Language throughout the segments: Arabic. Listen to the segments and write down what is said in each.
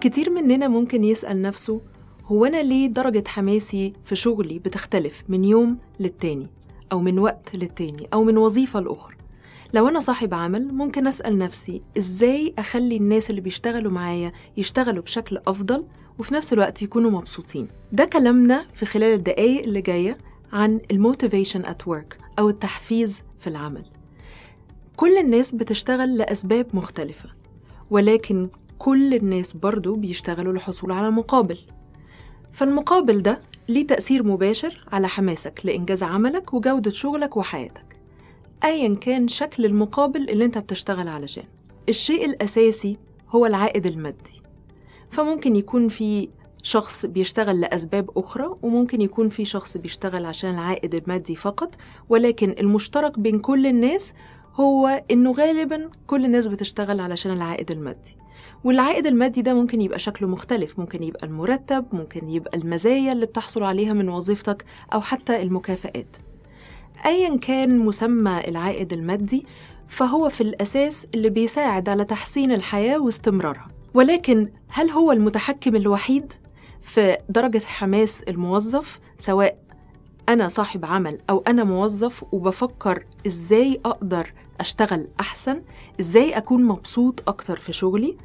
كتير مننا ممكن يسأل نفسه هو أنا ليه درجة حماسي في شغلي بتختلف من يوم للتاني أو من وقت للتاني أو من وظيفة لأخرى؟ لو أنا صاحب عمل ممكن أسأل نفسي إزاي أخلي الناس اللي بيشتغلوا معايا يشتغلوا بشكل أفضل وفي نفس الوقت يكونوا مبسوطين؟ ده كلامنا في خلال الدقايق اللي جاية عن الموتيفيشن at work أو التحفيز في العمل. كل الناس بتشتغل لأسباب مختلفة ولكن كل الناس برضو بيشتغلوا للحصول على مقابل. فالمقابل ده ليه تأثير مباشر على حماسك لإنجاز عملك وجودة شغلك وحياتك أيا كان شكل المقابل اللي أنت بتشتغل علشان. الشيء الأساسي هو العائد المادي. فممكن يكون في شخص بيشتغل لأسباب أخرى وممكن يكون في شخص بيشتغل عشان العائد المادي فقط ولكن المشترك بين كل الناس هو إنه غالبا كل الناس بتشتغل علشان العائد المادي. والعائد المادي ده ممكن يبقى شكله مختلف. ممكن يبقى المرتب ممكن يبقى المزايا اللي بتحصل عليها من وظيفتك أو حتى المكافآت. أيا كان مسمى العائد المادي فهو في الأساس اللي بيساعد على تحسين الحياة واستمرارها. ولكن هل هو المتحكم الوحيد في درجة حماس الموظف سواء أنا صاحب عمل أو أنا موظف وبفكر إزاي أقدر أشتغل أحسن إزاي أكون مبسوط أكتر في شغلي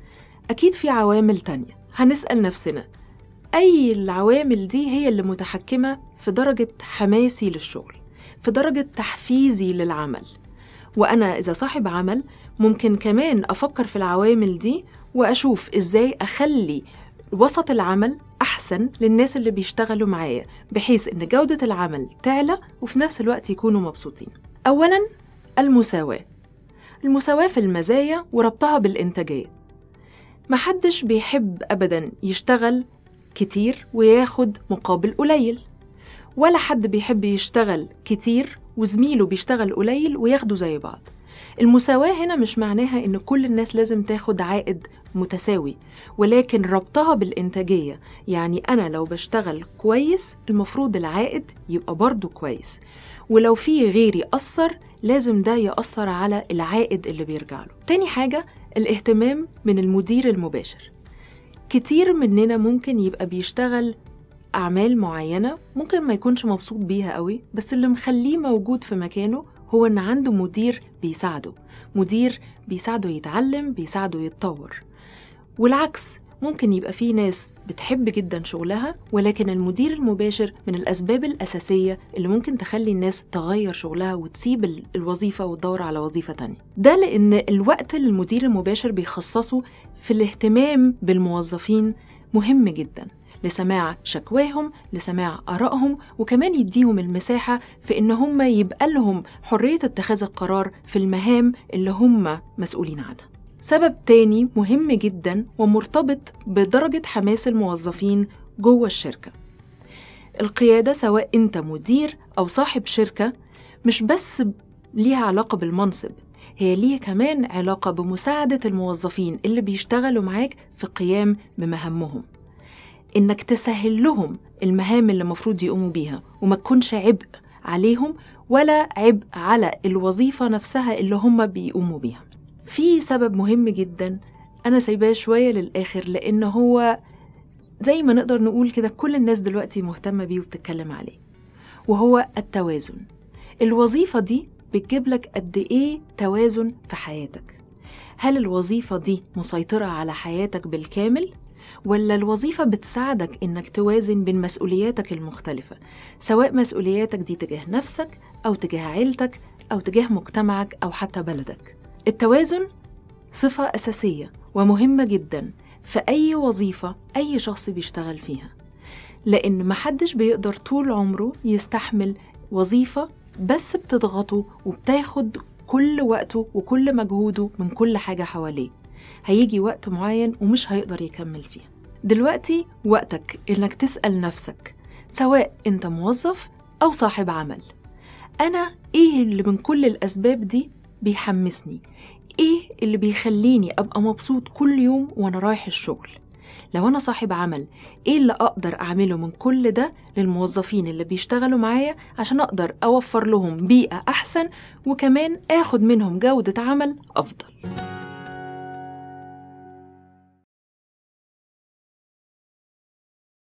أكيد في عوامل تانية. هنسأل نفسنا أي العوامل دي هي اللي متحكمة في درجة حماسي للشغل في درجة تحفيزي للعمل؟ وأنا إذا صاحب عمل ممكن كمان أفكر في العوامل دي وأشوف إزاي أخلي وسط العمل أحسن للناس اللي بيشتغلوا معايا بحيث إن جودة العمل تعلى وفي نفس الوقت يكونوا مبسوطين. أولاً المساواة. المساواة في المزايا وربطها بالإنتاجية. محدش بيحب أبداً يشتغل كتير وياخد مقابل قليل. ولا حد بيحب يشتغل كتير وزميله بيشتغل قليل وياخدوا زي بعض. المساواة هنا مش معناها إن كل الناس لازم تاخد عائد متساوي ولكن ربطها بالإنتاجية. يعني أنا لو بشتغل كويس المفروض العائد يبقى برضه كويس. ولو في غيري أثر لازم ده يأثر على العائد اللي بيرجع له. تاني حاجة الاهتمام من المدير المباشر. كتير مننا ممكن يبقى بيشتغل أعمال معينة ممكن ما يكونش مبسوط بيها قوي بس اللي مخليه موجود في مكانه هو إن عنده مدير بيساعده. مدير بيساعده يتعلم بيساعده يتطور. والعكس ممكن يبقى في ناس بتحب جدا شغلها ولكن المدير المباشر من الأسباب الأساسية اللي ممكن تخلي الناس تغير شغلها وتسيب الوظيفة وتدور على وظيفة تانية. ده لأن الوقت اللي المدير المباشر بيخصصه في الاهتمام بالموظفين مهم جدا. لسماع شكواهم لسماع آرائهم وكمان يديهم المساحة في إن هم يبقى لهم حرية اتخاذ القرار في المهام اللي هم مسؤولين عنها. سبب تاني مهم جدا ومرتبط بدرجة حماس الموظفين جوه الشركة. القيادة سواء أنت مدير أو صاحب شركة مش بس ليها علاقة بالمنصب هي ليها كمان علاقة بمساعدة الموظفين اللي بيشتغلوا معاك في القيام بمهامهم. إنك تسهل لهم المهام اللي المفروض يقوموا بيها وما تكونش عبء عليهم ولا عبء على الوظيفة نفسها اللي هم بيقوموا بيها. في سبب مهم جدا أنا سايباه شوية للآخر لأن هو زي ما نقدر نقول كده كل الناس دلوقتي مهتمة بيه وبتتكلم عليه وهو التوازن. الوظيفة دي بتجيب لك قد إيه توازن في حياتك؟ هل الوظيفة دي مسيطرة على حياتك بالكامل؟ ولا الوظيفة بتساعدك إنك توازن بين مسؤولياتك المختلفة سواء مسؤولياتك دي تجاه نفسك أو تجاه عيلتك أو تجاه مجتمعك أو حتى بلدك. التوازن صفة أساسية ومهمة جدا في أي وظيفة أي شخص بيشتغل فيها لأن محدش بيقدر طول عمره يستحمل وظيفة بس بتضغطه وبتاخد كل وقته وكل مجهوده من كل حاجة حواليه. هيجي وقت معين ومش هيقدر يكمل فيها دلوقتي وقتك إنك تسأل نفسك سواء أنت موظف أو صاحب عمل أنا إيه اللي من كل الأسباب دي بيحمسني؟ إيه اللي بيخليني أبقى مبسوط كل يوم وأنا رايح الشغل؟ لو أنا صاحب عمل إيه اللي أقدر أعمله من كل ده للموظفين اللي بيشتغلوا معايا عشان أقدر أوفر لهم بيئة أحسن وكمان آخد منهم جودة عمل أفضل؟